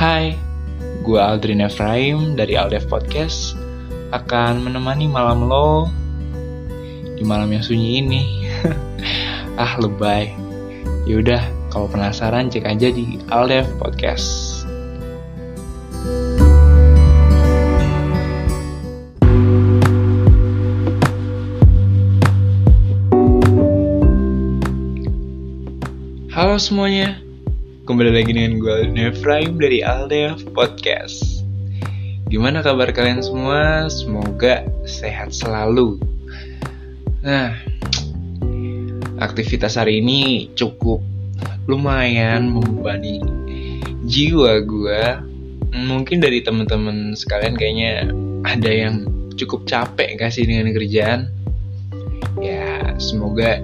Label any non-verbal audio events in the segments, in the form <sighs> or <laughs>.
Hai, gue Aldrin Efraim dari Aldef Podcast akan menemani malam lo di malam yang sunyi ini. <laughs> ah, lebay. Yaudah, kalau penasaran cek aja di Aldef Podcast. Halo semuanya, kembali lagi dengan gue Nefraim dari Aldef Podcast. Gimana kabar kalian semua? Semoga sehat selalu. Nah, aktivitas hari ini cukup lumayan membebani jiwa gue. Mungkin dari teman-teman sekalian kayaknya ada yang cukup capek kasih dengan kerjaan. Ya, semoga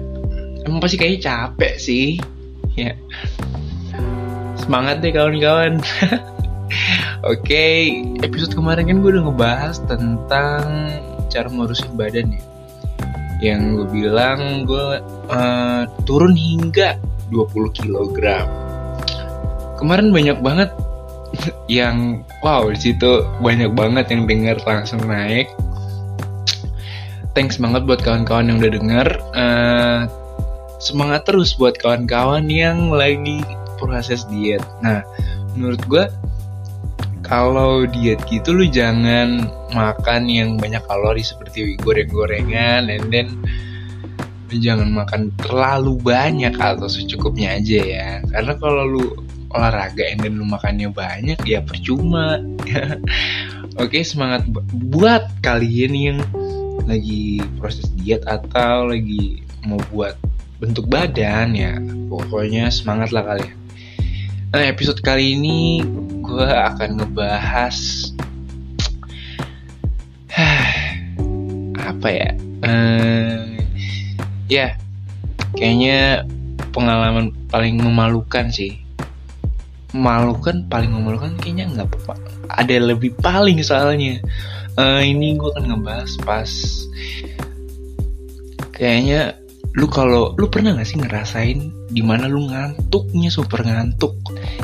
emang pasti kayaknya capek sih ya semangat deh kawan-kawan. <laughs> Oke okay, episode kemarin kan gue udah ngebahas tentang cara ngurusin badan ya. Yang gue bilang gue uh, turun hingga 20 kg kemarin banyak banget yang wow di situ banyak banget yang denger langsung naik. Thanks banget buat kawan-kawan yang udah denger. Uh, semangat terus buat kawan-kawan yang lagi proses diet. Nah, menurut gue kalau diet gitu lu jangan makan yang banyak kalori seperti goreng-gorengan and then lu jangan makan terlalu banyak atau secukupnya aja ya. Karena kalau lu olahraga and then lu makannya banyak ya percuma. <laughs> Oke, semangat buat kalian yang lagi proses diet atau lagi mau buat bentuk badan ya pokoknya semangat lah kalian nah episode kali ini gue akan ngebahas <sighs> apa ya? Uh, ya kayaknya pengalaman paling memalukan sih. Memalukan paling memalukan kayaknya nggak ada lebih paling soalnya. Uh, ini gue akan ngebahas pas kayaknya lu kalau lu pernah gak sih ngerasain di mana lu ngantuknya super ngantuk?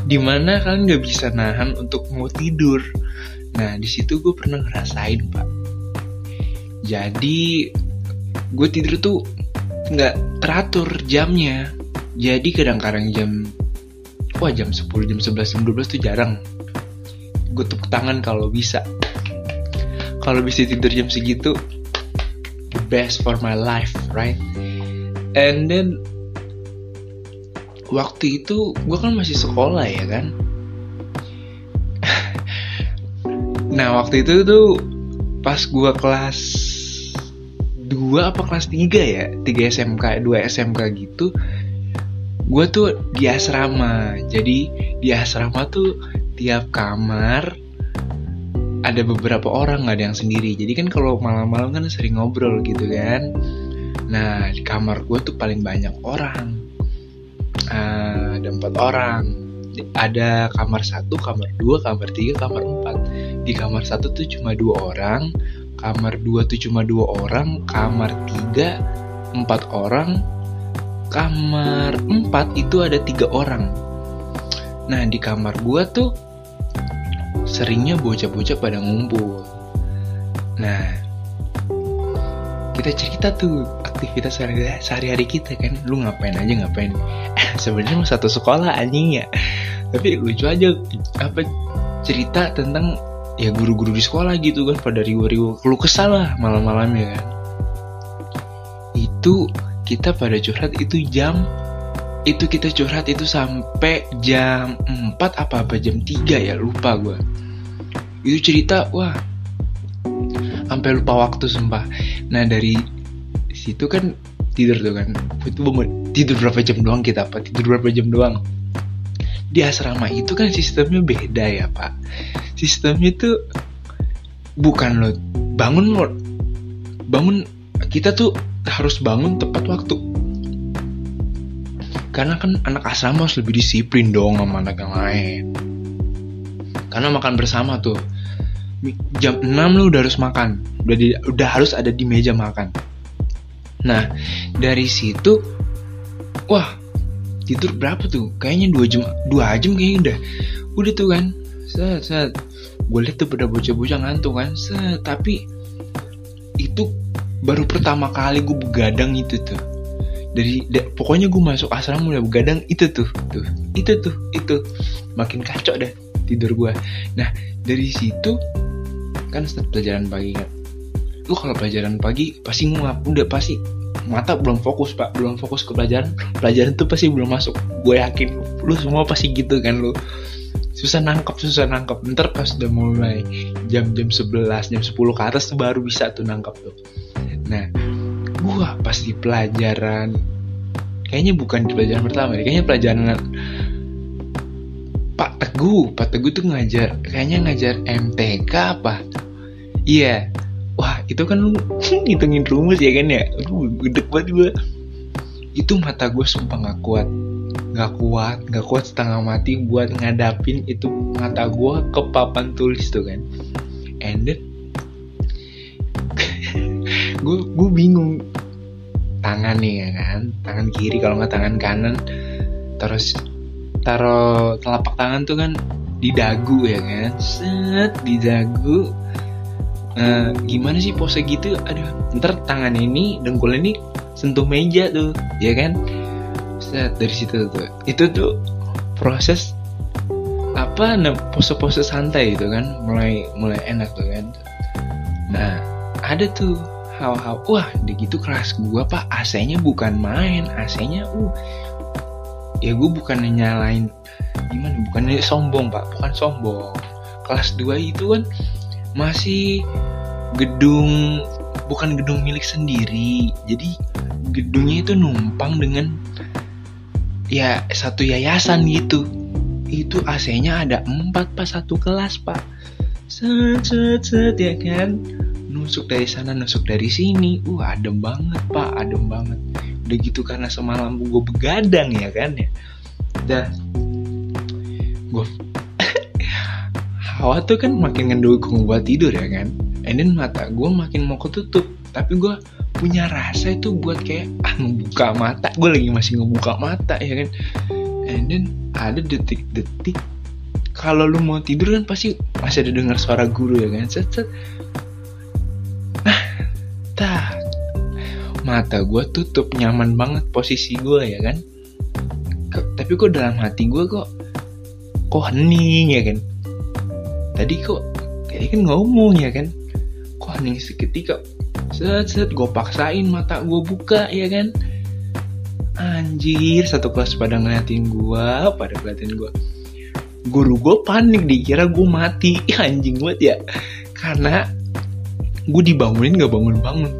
Di mana kalian nggak bisa nahan untuk mau tidur. Nah di situ gue pernah ngerasain pak. Jadi gue tidur tuh nggak teratur jamnya. Jadi kadang-kadang jam wah jam 10 jam 11 jam 12 tuh jarang. Gue tepuk tangan kalau bisa. Kalau bisa tidur jam segitu the best for my life right and then waktu itu gue kan masih sekolah ya kan? <laughs> Nah waktu itu tuh pas gue kelas 2 apa kelas 3 ya 3 SMK 2 SMK gitu gue tuh di asrama. Jadi di asrama tuh tiap kamar ada beberapa orang nggak ada yang sendiri. Jadi kan kalau malam-malam kan sering ngobrol gitu kan Nah di kamar gue tuh paling banyak orang. Uh, Ada empat orang. Ada kamar satu, kamar dua, kamar tiga, kamar empat. Di kamar satu tuh cuma dua orang Kamar dua tuh cuma dua orang Kamar tiga empat orang Kamar empat itu ada tiga orang. Nah di kamar gue tuh Seringnya bocah-bocah pada ngumpul. Nah kita cerita tuh aktivitas sehari-hari kita kan. Lu ngapain aja ngapain? Sebenarnya mah satu sekolah anjing ya. Tapi lucu aja apa cerita tentang ya guru-guru di sekolah gitu kan pada riwa-riwa. Keluh kesal lah malam-malamnya kan. Itu kita pada curhat itu jam itu kita curhat itu sampai jam 4 apa apa jam 3 ya lupa gue itu cerita wah sampai lupa waktu sumpah. Nah dari situ kan tidur tuh kan. Itu tidur berapa jam doang kita apa tidur berapa jam doang? Di asrama itu kan sistemnya beda ya pak. Sistemnya tuh bukan lo bangun lo bangun kita tuh harus bangun tepat waktu. Karena kan anak asrama harus lebih disiplin dong sama anak yang lain. Karena makan bersama tuh jam 6 lu udah harus makan. Udah di, udah harus ada di meja makan nah dari situ wah tidur berapa tuh? Kayaknya dua jam dua jam kayaknya udah. Udah tuh kan? Set set. Gue liat tuh pada bocah-bocah ngantuk kan? Set tapi itu baru pertama kali gue begadang itu tuh. Dari da, pokoknya gue masuk asrama mulai begadang itu tuh tuh. Itu tuh itu. Makin kacau deh tidur gue nah dari situ kan setelah pelajaran pagi kan lu kalau pelajaran pagi pasti ngap udah pasti mata belum fokus pak. Belum fokus ke pelajaran. <laughs> Pelajaran tuh pasti belum masuk. Gue yakin lu semua pasti gitu kan lu. Susah nangkep susah nangkep. Ntar pas udah mulai jam-jam 11 jam 10 ke atas tuh baru bisa tuh nangkep tuh. Nah gua pasti pelajaran kayaknya bukan di pelajaran pertama kayaknya pelajaran Pak Teguh. Pak Teguh tuh ngajar kayaknya ngajar MTK apa? Iya. wah itu kan lu <laughs> ngitungin rumus ya kan ya? Lu gede banget gue itu mata gue sumpah gak kuat. Nggak kuat nggak kuat setengah mati buat ngadapin itu mata gue ke papan tulis tuh kan. And then <laughs> gue gue bingung. Tangan nih ya kan? Tangan kiri kalau nggak tangan kanan. Terus taruh telapak tangan tuh kan di dagu ya kan? Set di dagu uh, gimana sih pose gitu? Aduh ntar tangan ini dengkul ini sentuh meja tuh ya kan? Set dari situ tuh. Itu tuh proses apa pose-pose santai itu kan? Mulai mulai enak tuh kan? Nah ada tuh hal-hal wah gitu kelas gua pak. AC-nya bukan main AC-nya uh. Ya gue bukan nyalain gimana? Bukan sombong pak. Bukan sombong. Kelas 2 itu kan masih gedung bukan gedung milik sendiri. Jadi gedungnya itu numpang dengan ya satu yayasan gitu. Itu AC-nya ada empat pas satu kelas pak. Set set set ya kan? Nusuk dari sana nusuk dari sini. Uh adem banget pak. Adem banget. Udah gitu karena semalam gue begadang ya kan ya. Udah gue hawa tuh kan makin ngedukung gue tidur ya kan. And then mata gue makin mau ketutup. Tapi gue punya rasa itu buat kayak ah ngebuka mata. Gue lagi masih ngebuka mata ya kan. And then ada detik-detik kalau lu mau tidur kan pasti masih ada dengar suara guru ya kan. Set set. Nah tak mata gue tutup nyaman banget posisi gue ya kan. Tapi kok dalam hati gue kok kok hening ya kan tadi kok tadi kan ngomong ya kan? Kok hening seketika? Set set gue paksain mata gue buka ya kan? Anjir satu kelas pada ngeliatin gue pada ngeliatin gue guru gue panik dikira gue mati. <laughs> Anjing banget ya. Karena gue dibangunin gak bangun-bangun.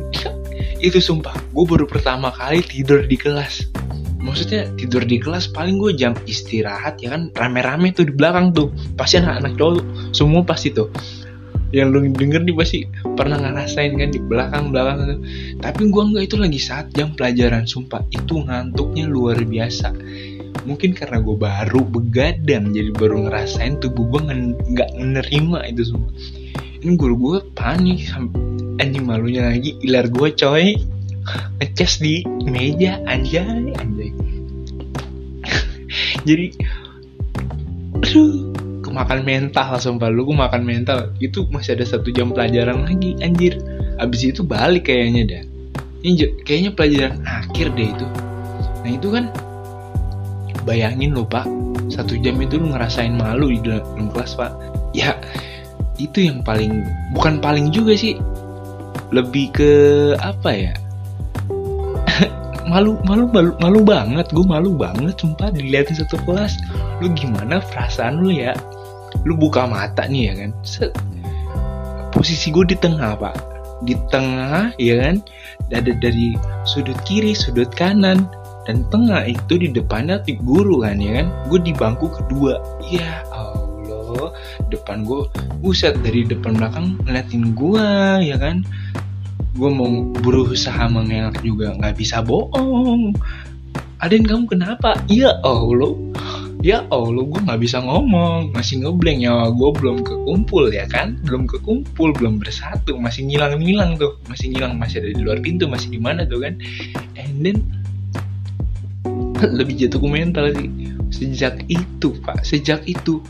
<laughs> Itu sumpah gue baru pertama kali tidur di kelas maksudnya tidur di kelas paling gue jam istirahat ya kan rame-rame tuh di belakang tuh. Pasti anak-anak cowok semua pasti tuh. Yang lu denger nih pasti pernah ngerasain kan di belakang belakang tuh. Tapi gue nggak itu lagi saat jam pelajaran sumpah. Itu ngantuknya luar biasa. Mungkin karena gue baru begadang jadi baru ngerasain tubuh gue nggak menerima itu semua ini guru gue panik anjing malunya lagi ilar gue coy ngecas di meja anjay anjay. <laughs> Jadi aduh kemakan mental sumpah lu makan mental itu masih ada satu jam pelajaran lagi anjir. Abis itu balik kayaknya dah ini kayaknya pelajaran akhir deh itu. Nah itu kan bayangin lo pak. Satu jam itu lu ngerasain malu di dalam kelas pak. Ya itu yang paling bukan paling juga sih. Lebih ke apa ya malu malu malu malu banget gue malu banget sumpah dilihatin satu kelas. Lu gimana perasaan lu ya? Lu buka mata nih ya kan? Set. posisi gue di tengah pak. Di tengah ya kan? Ada dari sudut kiri sudut kanan dan tengah itu di depannya di guru kan ya kan? Gue di bangku kedua. Ya Allah. Depan gue buset dari depan belakang ngeliatin gue ya kan gue mau berusaha mengelak juga nggak bisa bohong. Aden kamu kenapa? Ya Allah. Ya Allah gue nggak bisa ngomong. Masih ngebleng ya gue belum kekumpul ya kan? Belum kekumpul belum bersatu. Masih ngilang ngilang tuh. Masih ngilang masih ada di luar pintu masih di mana tuh kan? And then lebih jatuh ke mental sih. Sejak itu pak. Sejak itu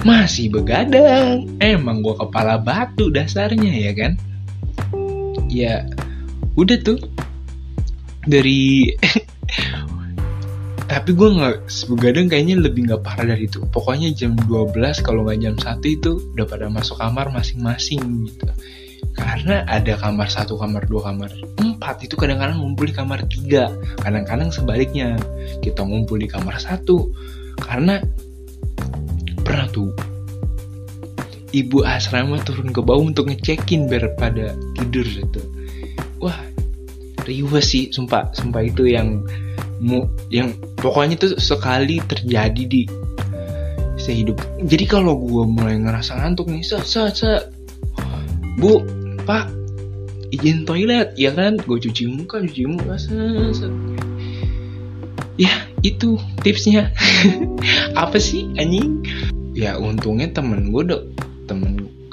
masih begadang. Emang gue kepala batu dasarnya ya kan ya udah tuh. Dari <laughs> tapi gue nggak begadang kayaknya lebih nggak parah dari itu. Pokoknya jam 12 kalau nggak jam satu itu udah pada masuk kamar masing-masing gitu. Karena ada kamar satu kamar dua kamar empat itu kadang-kadang ngumpul di kamar tiga. Kadang-kadang sebaliknya kita ngumpul di kamar satu. Karena pernah tuh ibu asrama turun ke bawah untuk ngecekin biar pada tidur gitu. Wah riuh sih sumpah. Sumpah itu yang mu yang pokoknya tuh sekali terjadi di sehidup. Jadi kalau gue mulai ngerasa ngantuk nih se se se bu pak izin toilet ya kan? Gue cuci muka cuci muka set, ya itu tipsnya. <laughs> Apa sih anjing? Ya untungnya temen gue udah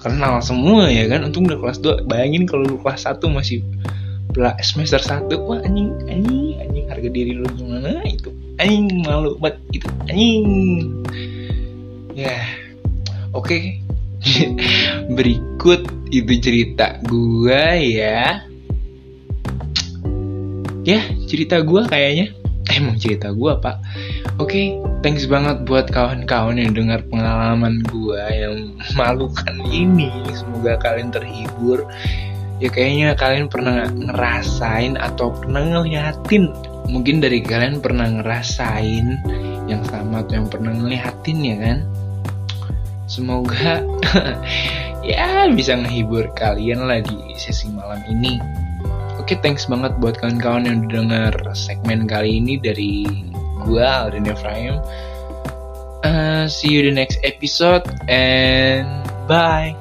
kenal semua ya kan? Untung udah kelas 2 bayangin kalau lu kelas 1 masih semester 1 wah anjing anjing anjing. Harga diri lu gimana? Itu anjing malu banget. Itu anjing. Ya oke. Okay. <laughs> berikut itu cerita gua ya. Ya cerita gua kayaknya emang cerita gua pak. Oke okay, thanks banget buat kawan-kawan yang dengar pengalaman gua yang <laughs> malukan ini. Semoga kalian terhibur. Ya kayaknya kalian pernah ngerasain atau pernah ngeliatin. Mungkin dari kalian pernah ngerasain yang sama atau yang pernah ngeliatin ya kan? Semoga <laughs> ya bisa ngehibur kalian lah di sesi malam ini Oke, thanks banget buat kawan-kawan yang udah denger segmen kali ini dari gua Alden Efraim. Uh, see you the next episode and bye.